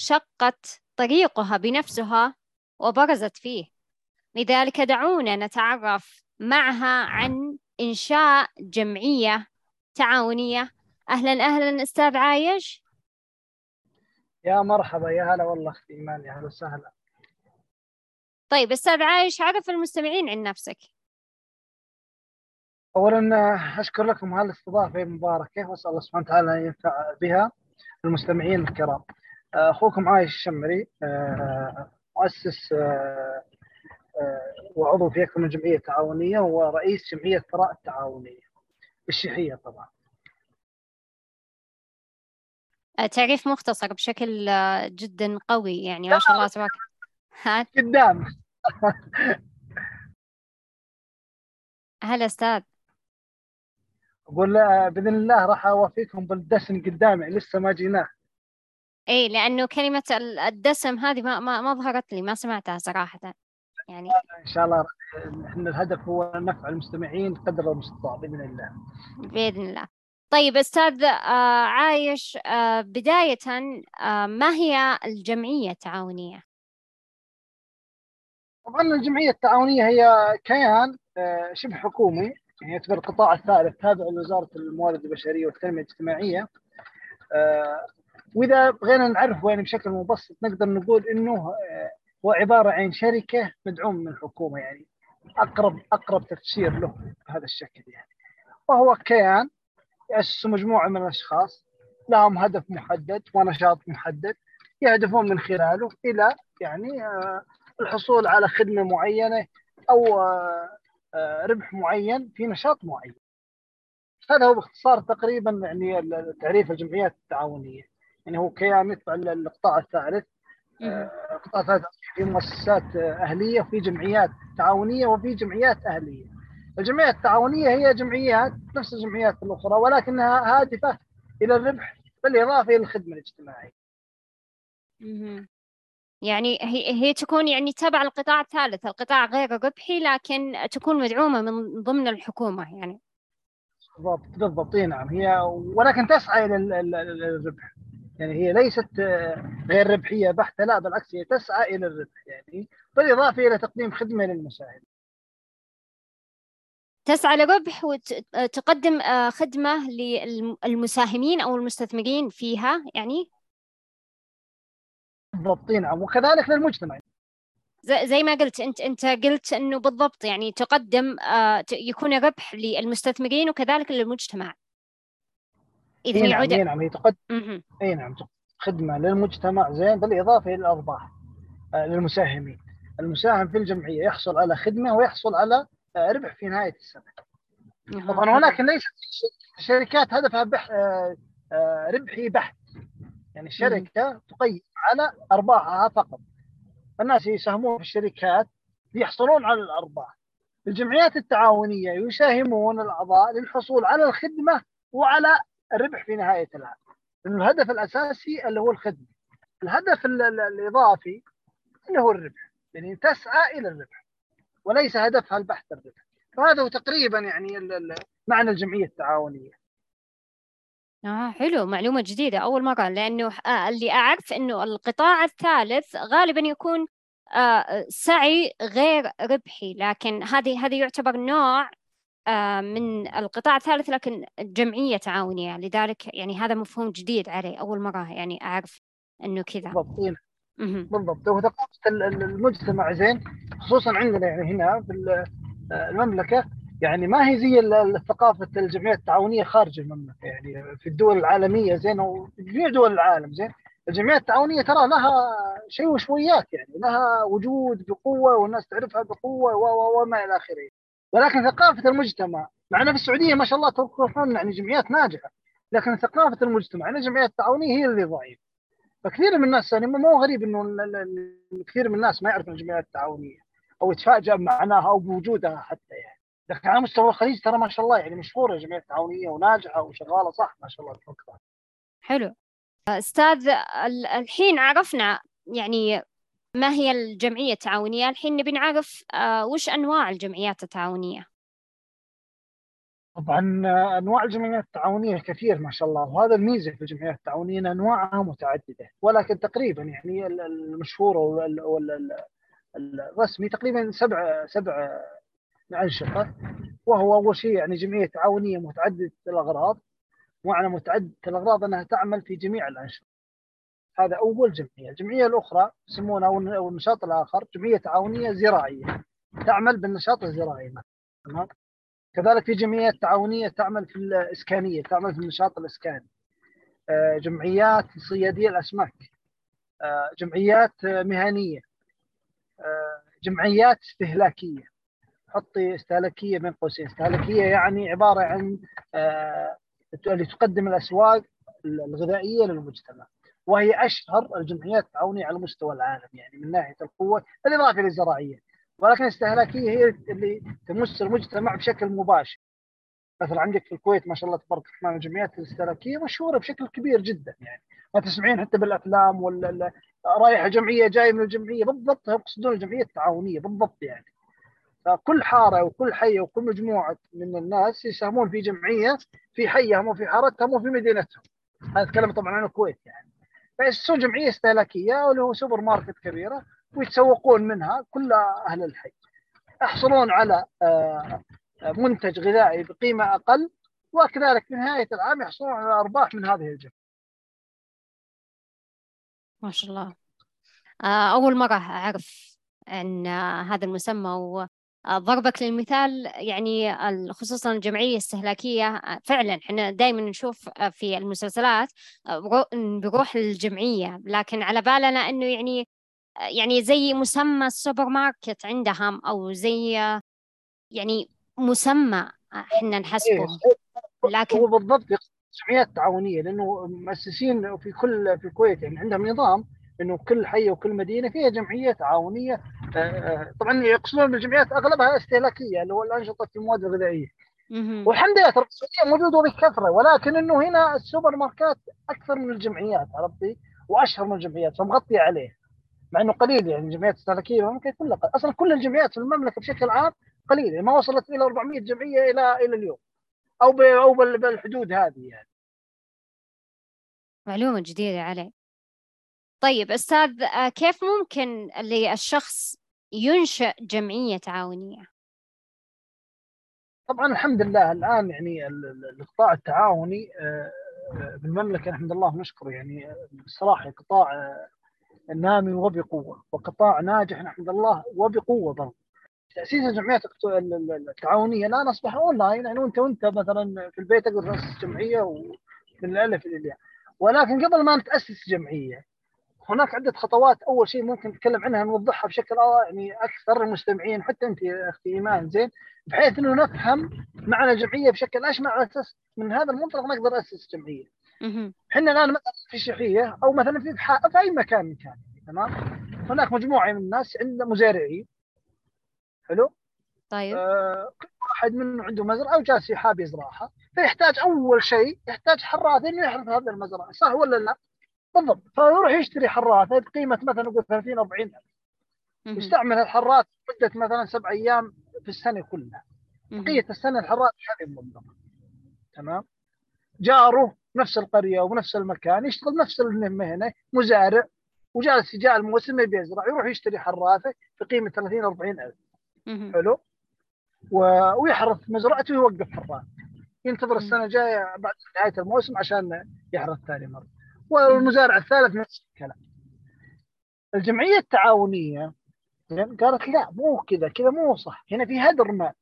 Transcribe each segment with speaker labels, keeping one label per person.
Speaker 1: شقت طريقها بنفسها وبرزت فيه. لذلك دعونا نتعرف معها عن إنشاء جمعية تعاونية. أهلا أهلا أستاذ عايش.
Speaker 2: يا مرحبا يا هلا والله أختي إيمان يا هلا وسهلا.
Speaker 1: طيب أستاذ عايش عرف المستمعين عن نفسك.
Speaker 2: اولا أشكر لكم هالاستضافه المباركة وأسأل الله سبحانه وتعالى أن ينفع بها المستمعين الكرام. أخوكم عايش الشمري آه، مؤسس آه، آه، وعضو في أكثر من جمعيه تعاونيه ورئيس جمعية ثراء التعاونية الشيحية طبعا.
Speaker 1: تعريف مختصر بشكل جدا قوي يعني ما شاء الله تبارك. هات
Speaker 2: قدام.
Speaker 1: هلا أستاذ.
Speaker 2: أقول بإذن الله راح اوفيكم بالدسم قدامي لسه ما جيناه.
Speaker 1: اي لأنه كلمة ال- الدسم هذه ما ما ما ظهرت لي ما سمعتها صراحة. يعني
Speaker 2: إن شاء الله إحنا الهدف هو نفع المستمعين قدر المستطاع بإذن الله.
Speaker 1: بإذن الله. طيب أستاذ آه، عايش آه، بداية آه، ما هي الجمعية التعاونية؟
Speaker 2: طبعا الجمعية التعاونية هي كيان آه، شبه حكومي يعني يعتبر القطاع الثالث تابع لوزارة الموارد البشرية والتنمية الاجتماعية. آه، وإذا بغينا نعرفه يعني بشكل مبسط نقدر نقول إنه آه، هو عبارة عن شركة مدعوم من الحكومة يعني أقرب أقرب تفسير له بهذا الشكل يعني وهو كيان يأسس مجموعة من الأشخاص لهم هدف محدد ونشاط محدد يهدفون من خلاله إلى يعني آه، الحصول على خدمة معينة أو آه، ربح معين في نشاط معين. هذا هو باختصار تقريبا يعني تعريف الجمعيات التعاونية. يعني هو كيان يتبع القطاع الثالث
Speaker 1: مهم.
Speaker 2: القطاع الثالث في مؤسسات أهلية وفي جمعيات تعاونية وفي جمعيات أهلية. الجمعيات التعاونية هي جمعيات نفس الجمعيات الأخرى ولكنها هادفة إلى الربح بالإضافة إلى الخدمة
Speaker 1: الاجتماعية. يعني هي هي تكون يعني تبع القطاع الثالث القطاع غير ربحي لكن تكون مدعومة من ضمن الحكومة يعني
Speaker 2: بالضبط بالضبط نعم هي ولكن تسعى إلى ال- ال- ال- الربح يعني هي ليست آه، غير ربحية بحتة لا بالعكس هي تسعى إلى الربح يعني بالإضافة إلى تقديم خدمة للمساهمين
Speaker 1: تسعى لربح وتقدم خدمة للمساهمين أو المستثمرين فيها يعني؟
Speaker 2: بالضبط نعم وكذلك للمجتمع.
Speaker 1: زي ما قلت أنت أنت قلت إنه بالضبط يعني تقدم آه، يكون ربح للمستثمرين وكذلك للمجتمع. إذا
Speaker 2: اي نعم
Speaker 1: يعود
Speaker 2: اي نعم. اي نعم خدمة للمجتمع. زين بالإضافة إلى الأرباح آه، للمساهمين. المساهم في الجمعية يحصل على خدمة ويحصل على آه، ربح في نهاية السنة. طبعا ولكن ليست شركات هدفها بح آه، ربحي بحت. يعني الشركة تقيم على أرباحها فقط. الناس يساهمون في الشركات ليحصلون على الأرباح. الجمعيات التعاونية يساهمون الأعضاء للحصول على الخدمة وعلى الربح في نهاية العام. لأن الهدف الأساسي اللي هو الخدمة. الهدف ال- ال- الإضافي اللي هو الربح. يعني تسعى إلى الربح. وليس هدفها البحث الربح. فهذا هو تقريبا يعني معنى الجمعية التعاونية.
Speaker 1: آه حلو. معلومة جديدة. أول مرة لأنه آه اللي أعرف إنه القطاع الثالث غالبا يكون آه سعي غير ربحي. لكن هذه هذه يعتبر نوع من القطاع الثالث لكن جمعية تعاونية. لذلك يعني هذا مفهوم جديد علي أول مرة يعني أعرف إنه كذا.
Speaker 2: بالضبط. بالضبط. ال- المجتمع زين خصوصا عندنا يعني هنا في ال- المملكة. يعني ما هي زي ثقافة الجمعيات التعاونية خارج المملكة. يعني في الدول العالمية زين وفي جميع دول العالم زين الجمعيات التعاونية ترى لها شيء وشويات يعني لها وجود بقوة والناس تعرفها و- وما إلى آخره. ولكن ثقافة المجتمع مع في السعودية ما شاء الله توقفون يعني جمعيات ناجحة لكن ثقافة المجتمع إن الجمعيات التعاونية هي اللي ضعيفة. فكثير من الناس يعني مو غريب إنه كثير من الناس ما يعرفون الجمعيات التعاونية أو يتفاجأ بمعناها أو بوجودها حتى يعني. لكن على مستوى الخليج ترى ما شاء الله يعني مشهورة الجمعيات التعاونيه وناجحة وشغالة صح ما شاء الله تبارك
Speaker 1: حلو. أستاذ الحين عرفنا يعني ما هي الجمعية التعاونية؟ الحين نبي نعرف آه، وش أنواع الجمعيات التعاونية؟
Speaker 2: طبعا آه، أنواع الجمعيات التعاونية كثير ما شاء الله وهذا الميزة في الجمعيات التعاونية إن أنواعها متعددة ولكن تقريبا يعني المشهوره والرسمي تقريبا سبع سبع انشطه وهو أول شيء يعني جمعية تعاونية متعددة الأغراض معنى متعددة الأغراض أنها تعمل في جميع الأنشطة. هذا أول جمعية، الجمعية الأخرى يسمونها أو النشاط الآخر جمعية تعاونية زراعية تعمل بالنشاط الزراعي تمام؟ كذلك في جمعيات تعاونية تعمل في الإسكانية تعمل في النشاط الإسكاني. آه، جمعيات صيادية الأسماك. آه، جمعيات مهنية. آه، جمعيات استهلاكية. حطي استهلاكية بين قوسين. استهلاكية يعني عبارة عن اللي تقدم الأسواق الغذائية للمجتمع. وهي أشهر الجمعيات التعاونية على مستوى العالم يعني من ناحية القوة بالاضافه للزراعية. ولكن الاستهلاكيه هي اللي تمس المجتمع بشكل مباشر. مثلا عندك في الكويت ما شاء الله تبارك الرحمن الجمعيات الاستهلاكية مشهورة بشكل كبير جدا يعني ما تسمعين حتى بالافلام ولا رايحه جمعية جاية من الجمعية بالضبط يقصدون الجمعية التعاونية بالضبط يعني. فكل حارة وكل حي وكل مجموعة من الناس يساهمون في جمعية في حيهم وفي حارتهم وفي مدينتهم. هذا الكلام طبعا عن الكويت يعني. فيأسسون جمعية استهلاكية اللي هو سوبر ماركت كبيرة ويتسوقون منها كل أهل الحي يحصلون على آه، منتج غذائي بقيمة أقل وكذلك في نهاية العام يحصلون على أرباح من هذه الجمعية.
Speaker 1: ما شاء الله. آه، أول مرة أعرف عن هذا المسمى ضربك للمثال يعني خصوصا الجمعية الاستهلاكية فعلا إحنا دائما نشوف في المسلسلات بروح للجمعية. لكن على بالنا إنه يعني يعني زي مسمى السوبر ماركت عندهم أو زي يعني مسمى إحنا نحسبه.
Speaker 2: إيه، لكن هو بالضبط جمعيات تعاونيه لأنه مؤسسين في كل في الكويت يعني عندهم نظام إنه كل حي وكل مدينة فيها جمعية تعاونية آه، آه، طبعا يقصدون بالجمعيات أغلبها استهلاكية اللي هو الأنشطة في المواد الغذائية. والحمد لله ترى السعودية موجودة بكثره ولكن إنه هنا السوبر ماركات أكثر من الجمعيات عرفتي؟ وأشهر من الجمعيات فمغطيه عليه. مع إنه قليل يعني الجمعيات الاستهلاكية ممكن كلها أصلا كل الجمعيات في المملكة بشكل عام قليلة ما وصلت إلى 400 جمعية إلى إلى اليوم. أو أو بالحدود هذه يعني.
Speaker 1: معلومة جديدة علي طيب أستاذ آه، كيف ممكن للشخص ينشئ جمعية تعاونية؟
Speaker 2: طبعا الحمد لله الآن يعني القطاع التعاوني آه، آه، بالمملكة الحمد لله نشكر يعني الصراحة قطاع نامي وبقوة وقطاع ناجح الحمد لله وبقوة برضه تأسيس الجمعيات التعاونية الآن أصبح أونلاين يعني وأنت وأنت مثلا في البيت تقدر تأسس جمعية ومن الألف إلى ولكن قبل ما تأسس جمعية هناك عدة خطوات أول شيء ممكن نتكلم عنها نوضحها بشكل آه يعني أكثر المستمعين حتى أنت أختي إيمان زين بحيث إنه نفهم معنى الجمعية بشكل اشمل على أساس من هذا المنطلق نقدر ناسس جمعيه. إحنا الآن مثلا في الشيخيه أو مثلا في في أي مكان من كان تمام؟ هناك مجموعة من الناس عندنا مزارعين حلو؟
Speaker 1: طيب آه
Speaker 2: كل واحد منه عنده مزرعة وجالس حاب يزرعها فيحتاج أول شيء يحتاج حراث انه يحرث هذه المزرعة صح ولا لا؟ بالضبط. فيروح يشتري حراثه بقيمه مثلا نقول 30 40 ألف. يستعمل الحراث مده مثلا سبع أيام في السنة كلها. بقية السنة الحراث هذه المنظمة. تمام؟ جاره نفس القرية ونفس المكان يشتغل نفس المهنة مزارع وجالس جاء الموسم يبي يزرع يروح يشتري حراثه بقيمه 30 40 ألف. حلو؟ و... ويحرث مزرعته ويوقف حراث ينتظر السنة الجاية بعد نهاية الموسم عشان يحرث ثاني مرة. والمزارع الثالث نفس الكلام. الجمعية التعاونية قالت لا مو كذا كذا مو صح. هنا في هدر مال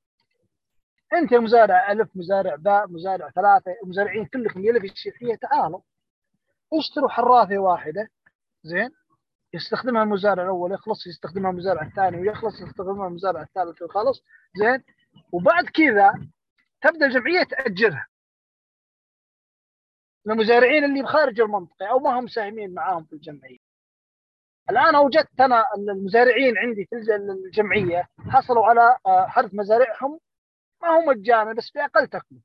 Speaker 2: أنت يا مزارع ألف مزارع باء مزارع ثلاثة مزارعين كلكم يلف الشيخيه تعالوا. اشتروا حراثه واحدة زين يستخدمها المزارع الأول يخلص يستخدمها المزارع الثاني ويخلص يستخدمها المزارع الثالث ويخلص زين. وبعد كذا تبدأ الجمعية تأجرها. المزارعين اللي بخارج المنطقة أو ما هم مساهمين معاهم في الجمعية. الآن أوجدت أنا المزارعين عندي في الجمعية حصلوا على آه، حرث مزارعهم ما هو مجانا بس باقل تكلفة.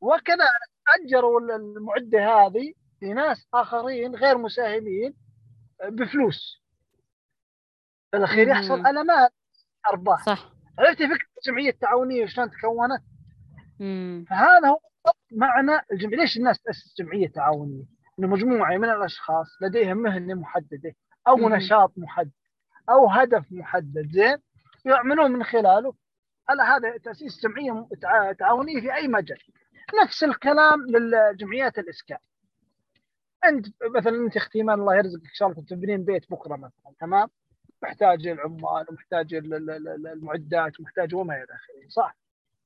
Speaker 2: وكذا أجروا المعدة هذه لناس آخرين غير مساهمين بفلوس. في الأخير يحصل على مال أرباح. صح. عرفتي فكرة الجمعية التعاونية شلون تكونت؟ فهذا هو معنى الجمعيه ليش الناس تأسس جمعية تعاونية؟ إنه مجموعة من الأشخاص لديهم مهنة محددة أو مم. نشاط محدد أو هدف محدد زين؟ يعملون من خلاله. على هذا تأسيس جمعية تعاونية في أي مجال. نفس الكلام للجمعيات الإسكان. انت مثلا أنت اختيمان الله يرزقك ان شاء الله تبنين بيت بكرة مثلا تمام؟ محتاج العمال ومحتاج المعدات ومحتاج وما إلى آخره صح؟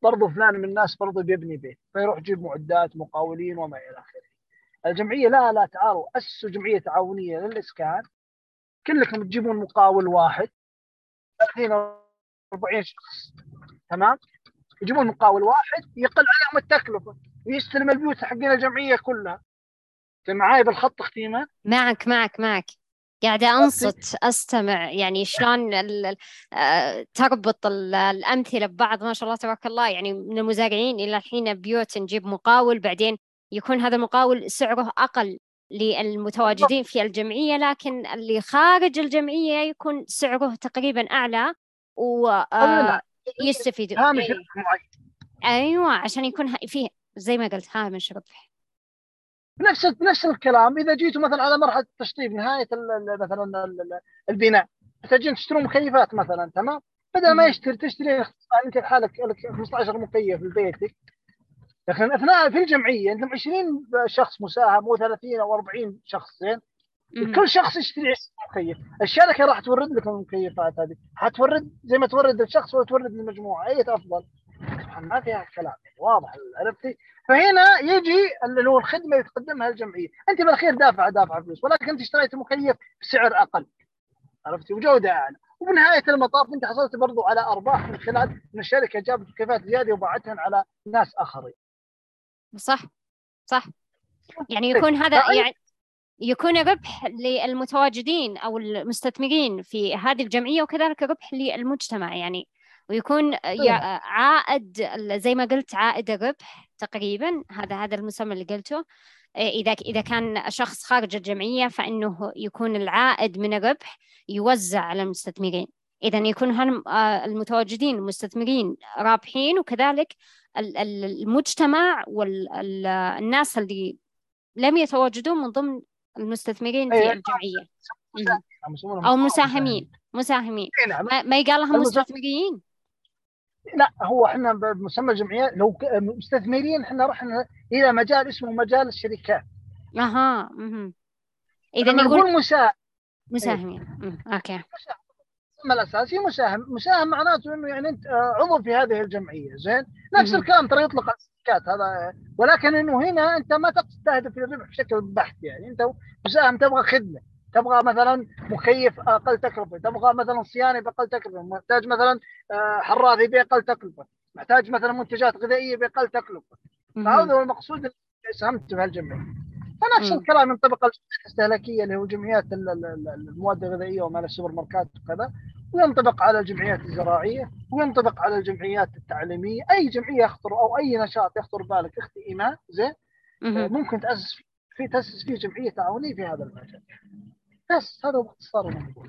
Speaker 2: برضو فلان من الناس برضو بيبني بيت فيروح يجيب معدات مقاولين وما إلى آخره. الجمعية لا لا تعالوا أسسوا جمعية تعاونية للإسكان. كلكم تجيبون مقاول واحد. 30 40 شخص تمام؟ يجيبون مقاول واحد يقل عليهم التكلفة ويستلم البيوت حقين الجمعية كلها. معاي بالخط اختيمة؟
Speaker 1: معك معك معك. قاعدة أنصت أستمع. يعني شلون آه، تربط الأمثلة ببعض؟ ما شاء الله تبارك الله. يعني من المزارعين إلى الحين بيوت نجيب مقاول بعدين يكون هذا المقاول سعره أقل للمتواجدين في الجمعية لكن اللي خارج الجمعية يكون سعره تقريبا أعلى ويستفيد
Speaker 2: هامش إيه.
Speaker 1: أيوة عشان يكون فيه زي ما قلت هامش ربح
Speaker 2: نفس نفس الكلام. إذا جيتوا مثلا على مرحلة التشطيب نهاية مثلا البناء تحتاجين تشترون مكيفات مثلا تمام؟ بدل ما يشتري تشتري أنت لحالك لك 15 مكيف في بيتك. لكن أثناء في الجمعية أنتم 20 شخص مساهم أو 30 أو 40 شخص زين؟ كل شخص يشتري مكيف. الشركة راح تورد لك المكيفات هذه. حتورد زي ما تورد الشخص ولا تورد للمجموعة. أي أفضل؟ ما فيها كلام. واضح عرفتي؟ فهنا يجي اللي هو الخدمة اللي تقدمها الجمعية. أنت بالأخير دافع دافع فلوس ولكن أنت اشتريت مكيف بسعر أقل. عرفتي؟ وجودة أعلى. وبنهاية المطاف أنت حصلت برضو على أرباح من خلال إن الشركة جابت مكيفات زيادة وباعتهن على ناس آخرين.
Speaker 1: صح صح. يعني يكون هذا يعني يكون ربح للمتواجدين أو المستثمرين في هذه الجمعية وكذلك ربح للمجتمع. يعني ويكون طيب. عائد زي ما قلت عائد الربح تقريبا هذا هذا المسمى اللي قلته. إذا إذا كان شخص خارج الجمعية فإنه يكون العائد من الربح يوزع على المستثمرين. إذا يكون هم المتواجدين المستثمرين رابحين وكذلك المجتمع والناس اللي لم يتواجدون من ضمن المستثمرين في الجمعية. أو مساهمين مساهمين. ما يقال لهم مستثمرين.
Speaker 2: لا هو إحنا بمسمى الجمعية لو مستثمرين إحنا رحنا إلى مجال اسمه مجال الشركات.
Speaker 1: أها
Speaker 2: إذا نقول مساهم
Speaker 1: مساهمين. أوكي.
Speaker 2: المسمى الأساسي مساهم. مساهم معناته إنه يعني أنت آه، عضو في هذه الجمعية زين؟ نفس الكلام ترى يطلق على الشركات. هذا ولكن إنه هنا أنت ما تستهدف الربح بشكل بحت يعني. أنت مساهم تبغى خدمة. تبغى مثلا مكيف أقل تكلفة تبغى مثلا صيانة بأقل تكلفة محتاج مثلا آه، حراثي بأقل تكلفة محتاج مثلا منتجات غذائية بأقل تكلفة. فهذا هو المقصود اللي ساهمت في هالجمعيه فنفس الكلام ينطبق على الاستهلاكية اللي هو جمعيات المواد الغذائية ومال السوبر ماركات وكذا وينطبق على الجمعيات الزراعية وينطبق على الجمعيات التعليمية. أي جمعية يخطر أو أي نشاط يخطر بالك أختي إيمان زين؟ ممكن تأسس في تأسس فيه جمعية تعاونية في هذا المجال. بس هذا باختصار الموضوع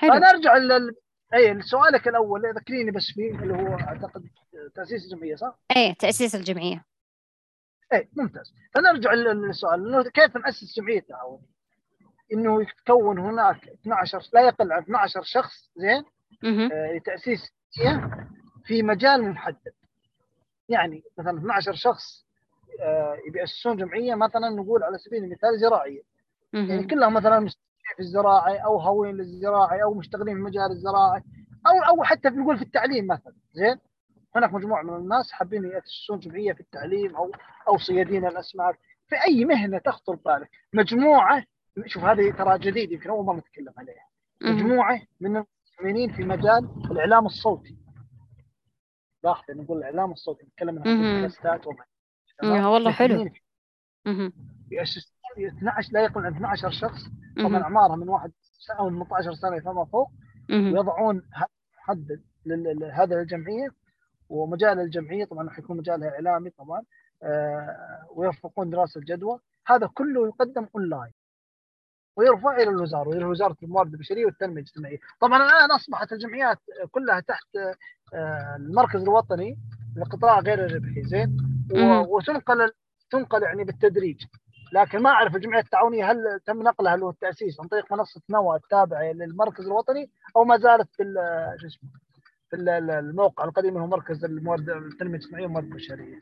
Speaker 2: فنرجع لل أي سؤالك الأول ذكريني بس فيه اللي هو أعتقد تأسيس الجمعية صح؟
Speaker 1: إيه تأسيس الجمعية.
Speaker 2: إيه ممتاز. فنرجع للسؤال إنه كيف ناسس جمعية تعاون؟ إنه يتكون هناك 12 لا يقل عن 12 شخص زين؟ آه لتأسيس في مجال محدد. يعني مثلا 12 شخص آه يأسسون جمعية مثلا نقول على سبيل المثال زراعية. يعني كلهم مثلا الزراعي أو هوين للزراعي أو مشتغلين في المجال الزراعي أو أو حتى بنقول في التعليم مثلا. زين؟ هناك مجموعة من الناس حابين يأسسون جمعية في التعليم أو أو صيادين الأسماك. في أي مهنة تخطر بالك مجموعة شوف هذه ترى جديد يمكن أول مرة نتكلم عليها. مجموعة من المؤمنين في مجال الإعلام الصوتي. لاحظ نقول الإعلام الصوتي نتكلم عن البودكاستات
Speaker 1: والله حلو.
Speaker 2: يأسسون 12 لا يقل عن 12 شخص طبعا أعمارهم من واحد سنه و 18 سنه فما فوق. ويضعون محدد لهذه الجمعيه ومجال الجمعية طبعا حيكون مجالها إعلامي طبعا آه ويوفقون دراسة الجدوى. هذا كله يقدم أونلاين. ويرفع إلى الوزارة والى وزارة الموارد البشرية والتنمية الاجتماعية. طبعا الآن أصبحت الجمعيات كلها تحت آه، المركز الوطني للقطاع غير الربحي زين؟ وتنقل تنقل يعني بالتدريج. لكن ما أعرف الجمعية التعاونية هل تم نقلها له التأسيس عن طريق منصة نوى التابعة للمركز الوطني أو ما زالت في شو اسمه في الموقع القديم اللي هو مركز الموارد التنمية الاجتماعية والموارد البشرية.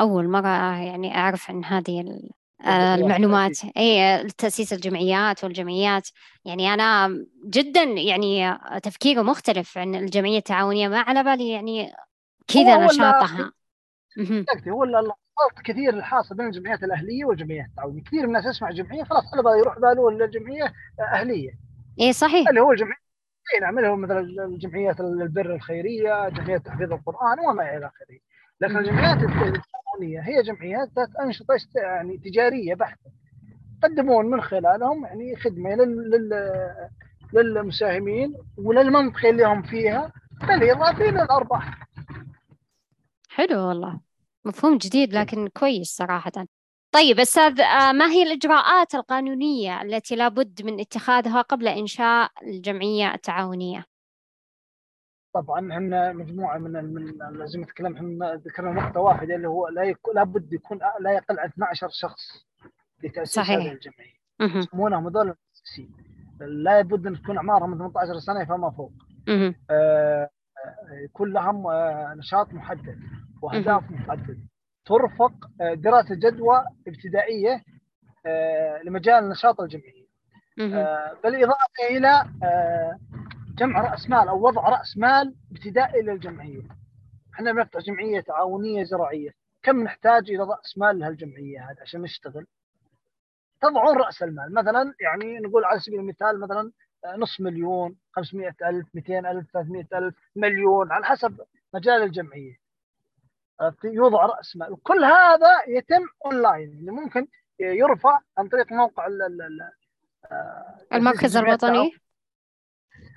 Speaker 1: أول مرة يعني أعرف عن هذه المعلومات. اي تاسيس الجمعيات والجمعيات. يعني أنا جدا يعني تفكيره مختلف عن الجمعية التعاونية ما على بالي يعني كذا نشاطها.
Speaker 2: هو الخلط كثير الحاصل بين الجمعيات الأهلية والجمعيات التعاونية. كثير من الناس يسمع جمعيه خلاص على يروح باله الجمعيه أهلية.
Speaker 1: اي صحيح.
Speaker 2: اللي هو الجمعية اي نعم اللي هو مثلا الجمعيات البر الخيرية جمعيات تحفيظ القرآن وما إلى آخره. لكن الجمعيات التعاونية هي جمعيات ذات أنشطة يعني تجارية بحتة. يقدمون من خلالهم يعني خدمة لل للمساهمين وللمنطقة اللي هم فيها بالاضافه إلى الارباح.
Speaker 1: حلو والله. مفهوم جديد لكن كويس صراحة. طيب أستاذ آه، ما هي الإجراءات القانونية التي لابد من اتخاذها قبل إنشاء الجمعية التعاونية؟
Speaker 2: طبعا إحنا مجموعة من من زي ما تكلمنا إحنا ذكرنا نقطة واحدة اللي هو لا يكون لابد يكون لا يقل عن 12 شخص لتأسيس صحيح. هذه الجمعيه يسمونهم هذول المؤسسين. لا بد أن تكون أعمارهم من 18 سنة فما فوق. آه يكون لهم آه نشاط محدد. واهداف محدده ترفق آه دراسة جدوى ابتدائية آه لمجال نشاط الجمعيه آه بالإضافة إلى جمع رأس مال أو وضع رأس مال ابتدائي للجمعية. إحنا بنفتح جمعية تعاونية زراعية، كم نحتاج إلى رأس مال لهالجمعية هذه عشان نشتغل؟ تضعون رأس المال، مثلا يعني نقول على سبيل المثال مثلا نصف مليون، 500000 200000 300000 مليون على حسب مجال الجمعية. يوضع راس مال، وكل هذا يتم اونلاين يعني ممكن يرفع عن طريق موقع
Speaker 1: آه، المركز الوطني؟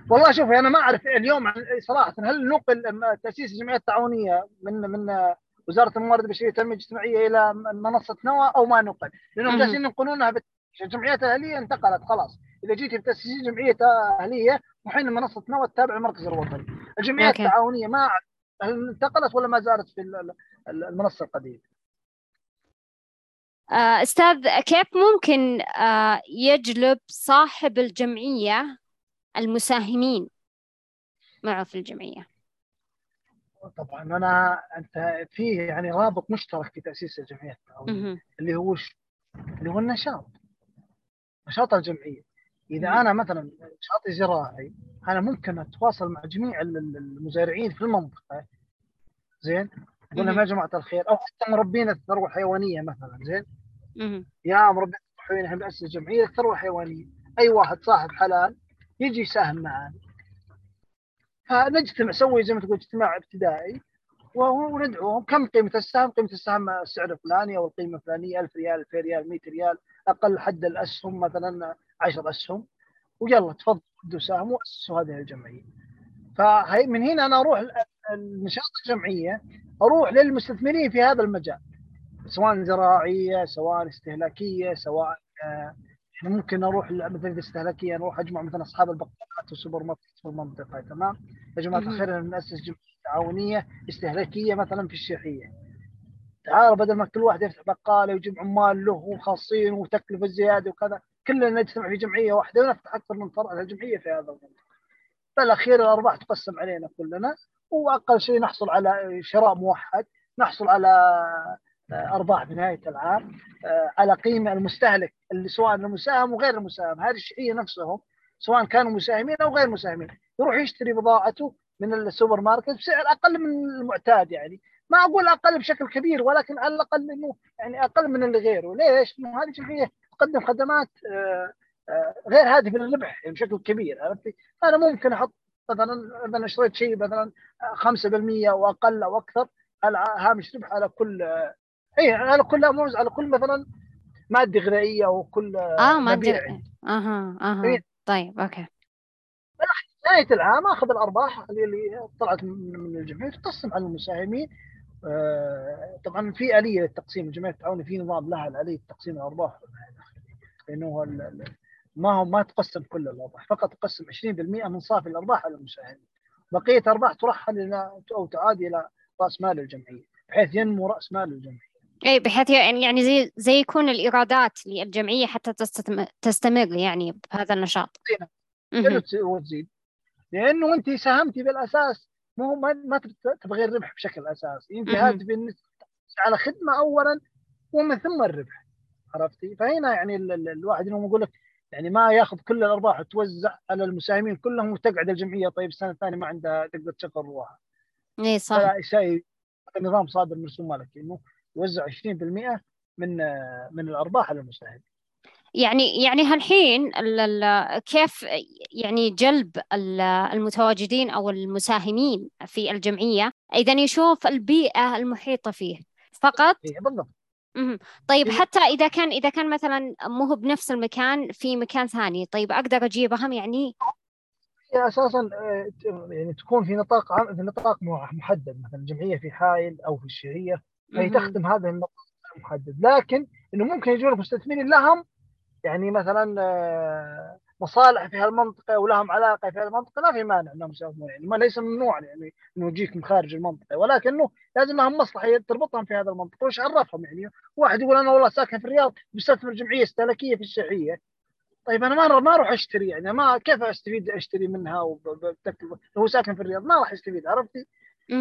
Speaker 2: والله شوفي أنا ما أعرف اليوم صراحة هل نقل تأسيس الجمعية التعاونية من من وزارة الموارد البشرية والتنميه الاجتماعية إلى منصة نوى أو ما نقل؟ لأنهم جالسين ينقلونها الجمعيات الأهلية انتقلت خلاص. إذا جيت بتاسيس جمعيه اهليه وحين منصة نوى التابعه للمركز الوطني. الجمعيات أوكي. التعاونية ما أعرف انتقلت ولا ما زالت في المنصة القديمة؟
Speaker 1: آه، أستاذ كيف ممكن آه، يجلب صاحب الجمعية المساهمين معه في الجمعية؟
Speaker 2: طبعا أنا أنت فيه يعني رابط مشترك في تأسيس الجمعية اللي هو اللي هو النشاط. نشاط الجمعية. إذا أنا مثلا نشاطي زراعي أنا ممكن أتواصل مع جميع المزارعين في المنطقة. زين؟ أقول لهم يا جماعة الخير أو حتى مربين الثروة الحيوانية مثلا. زين؟ يا مربين الثروة الحيوانية بناسس جمعيه الثروة الحيوانية. أي واحد صاحب حلال يجي يساهم معنا فنجتمع نسوي زي ما تقول اجتماع ابتدائي وندعوهم كم قيمة السهم؟ قيمة السهم السعر الفلاني أو القيمة الفلانية 1000 ريال 2000 ريال 100 ريال أقل حد الأسهم مثلا. 10 أسهم. ويلا تفضلوا ادوا سهم وأسسوا هذه الجمعية. فهي من هنا أنا أروح النشاط الجمعية أروح للمستثمرين في هذا المجال. سواء زراعية سواء استهلاكية سواء آه، إحنا ممكن نروح مثلا الاستهلاكيه نروح أجمع مثلا أصحاب البقالات والسوبر ماركت في المنطقة تمام؟ يا جماعة الخير ناسس جمعية تعاونية استهلاكية مثلا في الشيخيه تعال بدل ما كل واحد يفتح بقالة ويجيب عمال له وخاصين وتكلفة زيادة وكذا كلنا نجتمع في جمعية واحدة ونفتح أكثر من فرع الجمعية في هذا المنطقة بالاخير الارباح تقسم علينا كلنا وأقل شيء نحصل على شراء موحد نحصل على أرباح في نهاية العام آه، على قيمة المستهلك اللي سواء المساهم وغير المساهم. هذه نفسهم سواء كانوا مساهمين أو غير مساهمين يروح يشتري بضاعته من السوبر ماركت بسعر أقل من المعتاد يعني. ما أقول أقل بشكل كبير ولكن على الأقل إنه يعني أقل من اللي غيره. ليش؟ إنه هذه الجمعيه تقدم خدمات آه، آه، غير هادفه للربح يعني بشكل كبير عرفتي؟ أنا ممكن أحط مثلا إذا اشتريت شيء مثلا 5% أو أقل أو أكثر على هامش ربح على كل اي على كل على كل مثلا مادة غذائية أو كل
Speaker 1: آه مادة يعني. أها أها إيه. طيب أوكي
Speaker 2: نهاية العام أخذ الأرباح اللي طلعت من الجمعية تقسم على المساهمين آه طبعا في آلية للتقسيم الجمعية التعاونيه في نظام لها اليه تقسيم الأرباح لأنه ما هو ما تقسم كل الأرباح فقط تقسم 20% من صافي الأرباح على المساهمين بقية أرباح ترحل إلى أو تعاد إلى رأس مال الجمعية بحيث ينمو رأس مال الجمعية.
Speaker 1: اي بحيث يعني يعني زي زي يكون الإيرادات للجمعية حتى تستمر يعني بهذا النشاط.
Speaker 2: وتزيد؟ لأنه أنت ساهمتي بالأساس مو ما ما تبغي الربح بشكل اساسي انت هذه على خدمة اولا ومن ثم الربح. عرفتي فهنا يعني الواحد انه يقول لك يعني ما ياخذ كل الأرباح وتوزع على المساهمين كلهم وتقعد الجمعية طيب السنة الثانية ما عندها تقدر تشغل روحها.
Speaker 1: اي صح.
Speaker 2: شيء النظام صادر من رسوم مالك إنه يوزع 20% من من الأرباح على المساهمين.
Speaker 1: يعني يعني هالحين كيف يعني جلب المتواجدين أو المساهمين في الجمعية إذا يشوف البيئة المحيطة فيه فقط
Speaker 2: إيه بالضبط
Speaker 1: طيب حتى إذا كان إذا كان مثلا مو هو بنفس المكان في مكان ثاني. طيب أقدر أجيبهم يعني؟
Speaker 2: هي أساسا آه، يعني تكون في نطاق في نطاق محدد. مثلا جمعية في حائل أو في الشهريه فهي تخدم هذا النطاق المحدد. لكن إنه ممكن يجون مستثمرين لهم يعني مثلا آه، مصالح في هالمنطقة ولهم علاقة في هالمنطقة لا في مانع إنهم يساهمون يعني ما ليس ممنوع يعني انه يجيك من خارج المنطقة ولكنه لازم لهم مصلحة تربطهم في هذا المنطقة وش عرفهم يعني؟ واحد يقول أنا والله ساكن في الرياض بستثمر جمعيه استهلاكيه في الشرعيه طيب أنا ما ما أروح أشتري يعني ما كيف أستفيد أشتري منها وبتكلفه هو ساكن في الرياض ما راح يستفيد عرفتي؟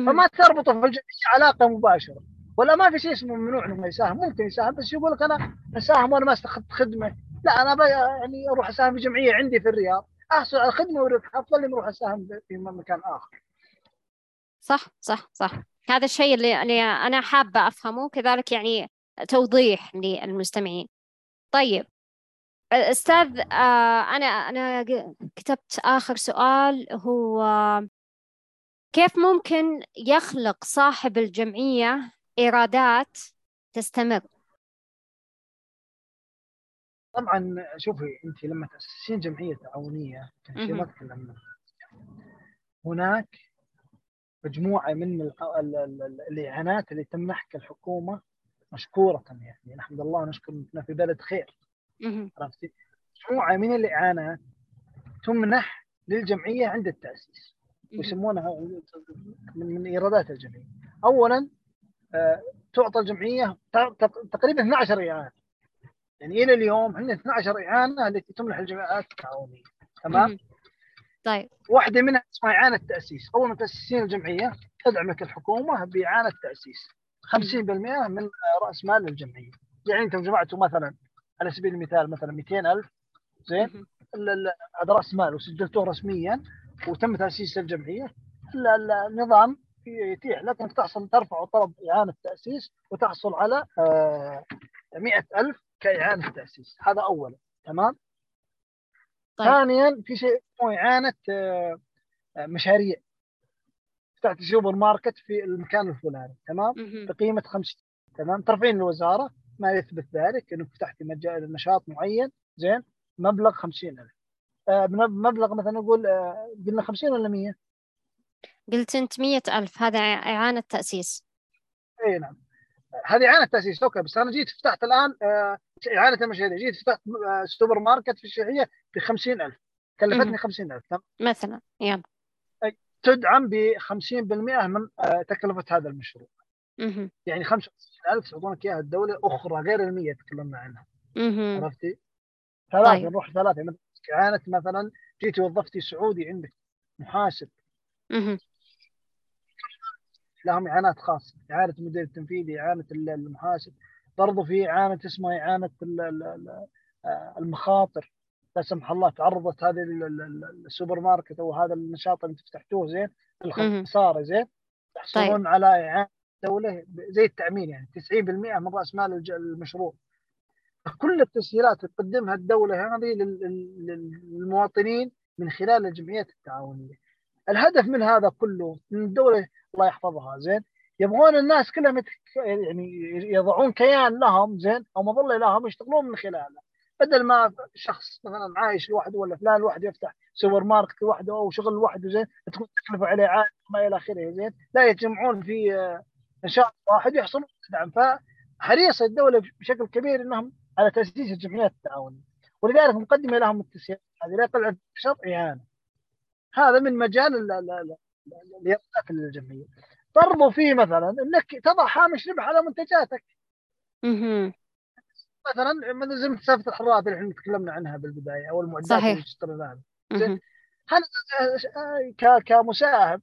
Speaker 2: فما تربطه في الجمعية علاقة مباشرة ولا ما في شيء اسمه ممنوع إنه يساهم ممكن يساهم بس يقول لك أنا أساهم وأنا ما استخدمت خدمة لا أنا يعني أروح أساهم في جمعية عندي في الرياض. احصل على خدمه وربح افضل من أروح أساهم في مكان آخر.
Speaker 1: صح صح صح. هذا الشيء اللي, اللي أنا حابة أفهمه كذلك يعني توضيح للمستمعين. طيب أستاذ آه، أنا أنا كتبت آخر سؤال هو كيف ممكن يخلق صاحب الجمعية إيرادات تستمر؟
Speaker 2: طبعا شوفي انت لما تأسسين جمعية تعاونية شيء ما تكلمنا. هناك مجموعة من الإعانات اللي تمنحك الحكومة مشكورة يعني. نحمد الله ونشكر إننا في بلد خير. عرفتي؟ مجموعة من الاعانات تمنح للجمعية عند التأسيس. ويسمونها من إيرادات الجمعية. اولا آه، تعطى الجمعية تقريبا 12 إعانة. يعني إلى اليوم عندنا 12 إعانة التي تمنح الجمعيات التعاونية. تمام؟
Speaker 1: طيب.
Speaker 2: واحدة منها اسمها إعانة تاسيس أول ما تاسسين الجمعية تدعمك الحكومة بإعانة تاسيس 50% من رأس مال الجمعية. يعني أنتم جمعتوا مثلا على سبيل المثال مثلا 200000 زين؟ هذا رأس مال وسجلتوه رسميا وتم تأسيس الجمعية. النظام يتيح لك انك تحصل ترفع طلب إعانة تاسيس وتحصل على 100000 كإعانة تأسيس هذا أولا. تمام؟ طيب. ثانيا في شيء اسمه إعانة آه، آه، مشاريع. فتحت سوبر ماركت في المكان الفلاني. تمام؟ بقيمة خمس تمام؟ ترفعين الوزارة ما يثبت ذلك انك فتحتي مجال نشاط معين. زين؟ مبلغ 50000 آه مبلغ مثلا نقول آه قلنا 50 ولا 100
Speaker 1: قلت أنت 100000 هذا إعانة تأسيس.
Speaker 2: إي نعم. هذه إعانة تأسيس okay بس أنا جيت فتحت الآن آه، إعانة المشاريع جيت فتحت آه، سوبر ماركت في الشيخيه ب 50000 كلفتني 50000
Speaker 1: مثلا يلا.
Speaker 2: تدعم ب 50% من آه، تكلفة هذا المشروع. يعني 25000 تعطونك إياها الدولة أخرى غير ال 100 تكلمنا عنها. عرفتي؟ ثلاثة طيب. نروح ثلاثة. إعانة مثلا جيتي وظفتي سعودي عندك محاسب. لهم إعانات خاصة إعانة المدير التنفيذي إعانة المحاسب برضو في إعانة اسمها إعانة آه، المخاطر لا سمح الله تعرضت هذه السوبر ماركت أو هذا النشاط اللي فتحتوه زين الخسارة زين تحصلون طيب. على إعانة دولة زي التأمين يعني 90% من رأس مال المشروع. كل التسهيلات اللي تقدمها الدولة هذه للمواطنين من خلال الجمعيات التعاونية. الهدف من هذا كله من الدولة الله يحفظها زين؟ يبغون الناس كلهم يعني يضعون كيان لهم زين؟ أو مظلة لهم يشتغلون من خلاله. بدل ما شخص مثلا عايش لوحده ولا فلان لوحده يفتح سوبر ماركت لوحده أو شغل لوحده زين؟ تكون تكلفة عليه عالية ما إلى آخره زين؟ لا يتجمعون في آه، نشاط واحد يحصلون دعم فحريصه الدولة بشكل كبير إنهم على تأسيس الجمعيات التعاونيه ولذلك مقدمة لهم التسهيلات هذه لا عن شرط اعانه هذا من مجال اليقظات للجمعيه برضو فيه مثلا إنك تضع هامش ربح على منتجاتك. مثلا مثلا زي مسافه الحرارة اللي إحنا تكلمنا عنها بالبداية أو المعدات صحيح. اللي تشتريناها هل كمساهم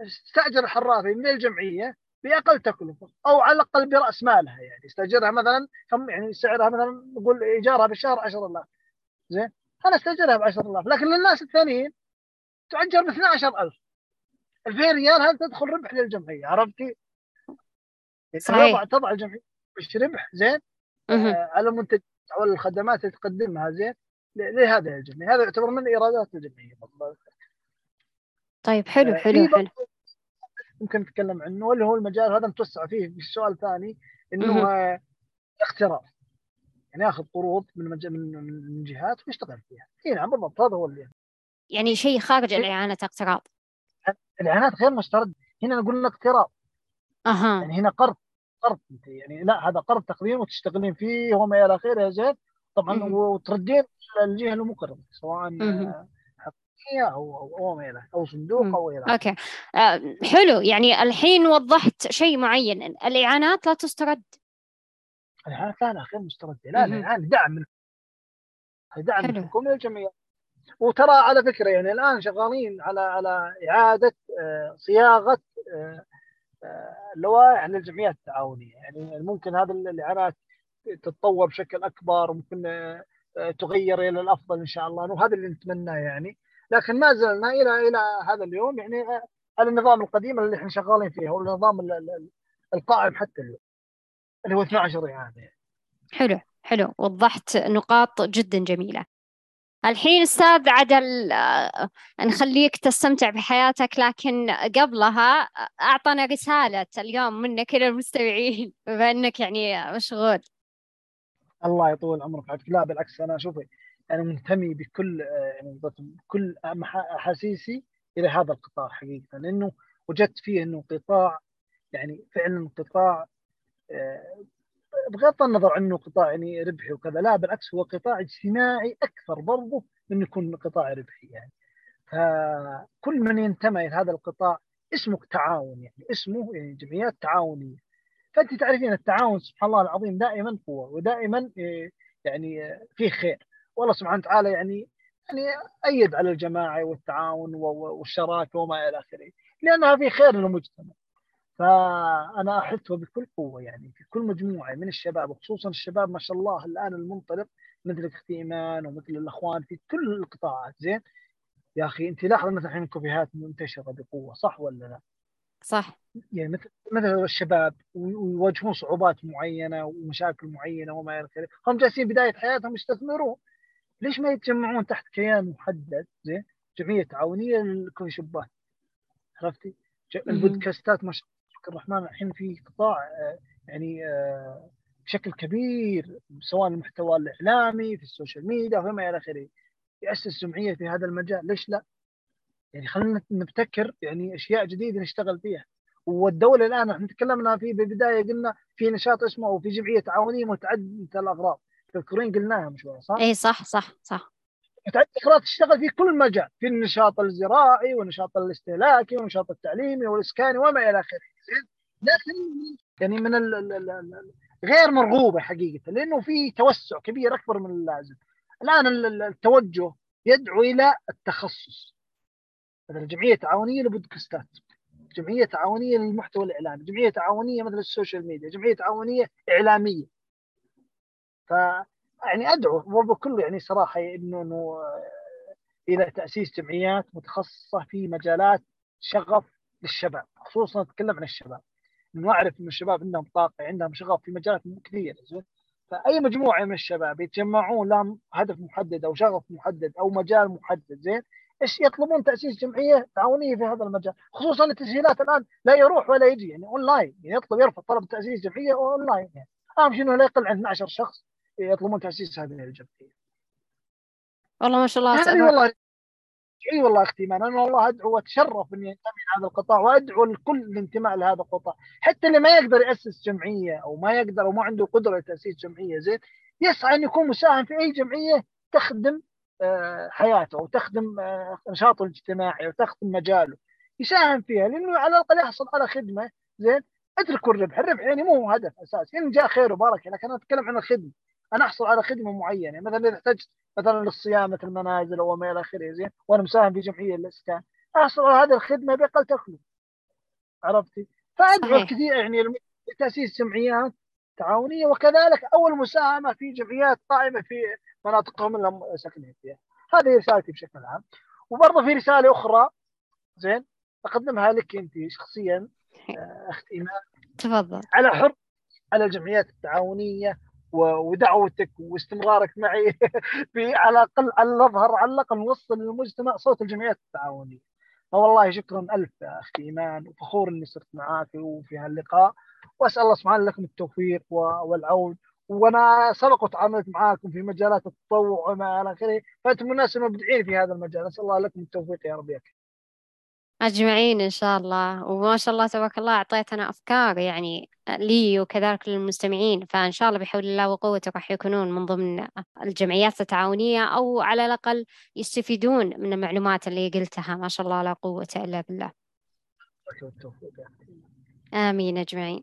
Speaker 2: استأجر الحرافي من الجمعية بأقل تكلفة أو على الأقل برأس مالها يعني. استأجرها مثلا كم يعني سعرها مثلا نقول إيجارها بالشهر 10000 زين. أنا استأجرها ب 10000 لكن للناس الثانيين تؤجر ب 12000 2000 ريال هل تدخل ربح للجمعيه عرفتي؟ صحيح. تضع الجمعيه مش ربح زين؟ آه على المنتج أو الخدمات اللي تقدمها زين؟ لهذا الجمعيه هذا يعتبر من إيرادات الجمعيه
Speaker 1: طيب حلو حلو حلو.
Speaker 2: ممكن نتكلم عنه اللي هو المجال هذا متوسع فيه. في السؤال الثاني إنه اقتراض يعني ياخذ قروض من مج... من من جهات ويشتغل فيها. إي نعم بالضبط هذا هو اللي
Speaker 1: يعني شيء خارج الإعانة اقتراض
Speaker 2: الإعانات غير مسترد هنا نقول لك اقتراض أها. يعني هنا قرض قرض انت يعني لا هذا قرض تقديم وتشتغلين فيه وما إلى آخره زين طبعا وتردين الجهة المقرضه سواء أو أو أو أو صندوق أو إلى
Speaker 1: أوكي. آه حلو. يعني الحين وضحت شيء معين. الإعانات لا تسترد.
Speaker 2: الإعانات لا لا غير مستردة. لا الإعانة دعم. من دعم من الحكومة للجمعيات وترى على فكرة يعني الآن شغالين على على إعادة آه، صياغة آه، آه، اللوائح للجمعيات التعاونية. يعني ممكن هذه الاعانات تتطور بشكل أكبر وممكن تغير إلى الأفضل إن شاء الله وهذا اللي نتمناه يعني. لكن ما زلنا إلى إلى هذا اليوم يعني على النظام القديم اللي إحنا شغالين فيه هو النظام القائم حتى اليوم اللي هو 12 اعاده يعني.
Speaker 1: حلو حلو. وضحت نقاط جدا جميلة. الحين أستاذ عدل آه، نخليك تستمتع بحياتك لكن قبلها اعطنا رسالة اليوم منك إلى المستمعين بما انك يعني مشغول.
Speaker 2: الله يطول عمرك. لا بالعكس أنا شوفي أنا منتمي بكل يعني بكل أحاسيسي إلى هذا القطاع حقيقة لأنه وجدت فيه إنه قطاع يعني فعلا قطاع آه، بغض النظر عنه قطاع يعني ربحي وكذا لا بالعكس هو قطاع اجتماعي أكثر برضه من يكون قطاع ربحي يعني. فكل من ينتمي لهذا القطاع اسمه تعاون يعني اسمه يعني جمعيات تعاونية. فأنت تعرفين التعاون سبحان الله العظيم دائما قوة ودائما آه، يعني آه، فيه خير. والله سبحانه وتعالى يعني يعني أيد على الجماعة والتعاون والشراكة وما إلى آخره. لأنها في خير للمجتمع. فأنا احثه بكل قوة يعني في كل مجموعة من الشباب وخصوصا الشباب ما شاء الله الآن المنطلق مثل أختي ايمان ومثل الأخوان في كل القطاعات. زين؟ يا أخي أنت لاحظ مثلا الحين الكوفيهات منتشرة بقوة صح ولا لا؟
Speaker 1: صح.
Speaker 2: يعني مثل مثل الشباب ويواجهون صعوبات معينة ومشاكل معينة وما إلى اخره هم جالسين بداية حياتهم يستثمرون. ليش ما يتجمعون تحت كيان محدد؟ زين؟ جمعية تعاونيه لل coffee shop ات عرفتي؟ البودكاستات ما شاء الرحمن الحين في قطاع آه، يعني آه، بشكل كبير سواء المحتوى الإعلامي في ال social media وما إلى آخره. يأسس جمعيه في هذا المجال. ليش لا؟ يعني خلينا نبتكر يعني أشياء جديدة نشتغل فيها. والدولة الآن إحنا تكلمنا في بالبداية قلنا في نشاط اسمه أو في جمعية تعاونية متعددة الأغراض. تذكرين قلناها من شوي صح؟
Speaker 1: اي صح صح صح.
Speaker 2: متعددة تشتغل في كل مجال في النشاط الزراعي والنشاط الاستهلاكي والنشاط التعليمي والإسكاني وما إلى آخره. لكن يعني من ال ال ال غير مرغوبه حقيقة لأنه في توسع كبير أكبر من اللازم. الآن التوجه يدعو إلى التخصص. مثلا جمعية تعاونية للبودكاستات جمعية تعاونية للمحتوى الإعلامي جمعية تعاونية مثل ال social media جمعية تعاونية إعلامية. ف يعني أدعو وبكل يعني صراحة إنه إنه إلى تأسيس جمعيات متخصصة في مجالات شغف للشباب خصوصا نتكلم عن الشباب. إنه أعرف ان الشباب عندهم طاقة عندهم شغف في مجالات كثيره زين؟ فأي مجموعة من الشباب يتجمعون لهم هدف محدد أو شغف محدد أو مجال محدد زين؟ إيش يطلبون تأسيس جمعية تعاونية في هذا المجال؟ خصوصا التسجيلات الآن لا يروح ولا يجي يعني أونلاين يعني يطلب يرفض طلب تأسيس جمعية أونلاين يعني. أهم شيء إنه لا يقل عن 12 شخص يطلبون تأسيس هذه الجمعية.
Speaker 1: والله ما شاء الله.
Speaker 2: هذه والله إي والله أختي أنا والله ادعو واتشرف إني أنتمي لهذا القطاع وأدعو الكل الانتماء لهذا القطاع. حتى اللي ما يقدر يأسس جمعية أو ما يقدر أو ما عنده قدرة لتاسيس جمعية زين يسعى أن يكون مساهم في أي جمعية تخدم آه، حياته أو تخدم آه، نشاطه الاجتماعي أو تخدم مجاله. يساهم فيها لأنه على الأقل يحصل على خدمة زين. اتركوا الربح، الربح يعني مو هدف أساسي، إن جاء خير وبركه لكن أنا أتكلم عن الخدمة، أنا أحصل على خدمة معينة، مثلا إذا احتجت مثلا للصيانه المنازل أو ما إلى آخره زين، وأنا مساهم في جمعية الاسكان، أحصل على هذه الخدمة بأقل تكلفة. عرفتي؟ فأدعو الكثير يعني لتأسيس جمعيات تعاونية وكذلك أول مساهمة في جمعيات قائمة في مناطقهم اللي ساكنين فيها. هذه رسالتي بشكل عام. وبرضه في رسالة أخرى زين أقدمها لك أنت شخصيا آه، أخت إيمان
Speaker 1: تفضل
Speaker 2: على حر على الجمعيات التعاونية ودعوتك واستمرارك معي في على الأقل على نظهر على الأقل نوصل للمجتمع صوت الجمعيات التعاونية. والله شكرا ألف يا أختي إيمان وفخور إني صرت معاك وفي هاللقاء وأسأل الله سبحانه لكم التوفيق والعون وأنا سبق وتعاملت معاكم في مجالات التطوع وما إلى آخره فأنتم الناس المبدعين في هذا المجال أسأل الله لكم التوفيق يا رب يكفي.
Speaker 1: أجمعين إن شاء الله. وما شاء الله تبارك الله أعطيتنا أفكار يعني لي وكذلك للمستمعين. فإن شاء الله بحول الله وقوته راح يكونون من ضمن الجمعيات التعاونية أو على الأقل يستفيدون من المعلومات اللي قلتها. ما شاء الله لا قوة إلا بالله. آمين أجمعين.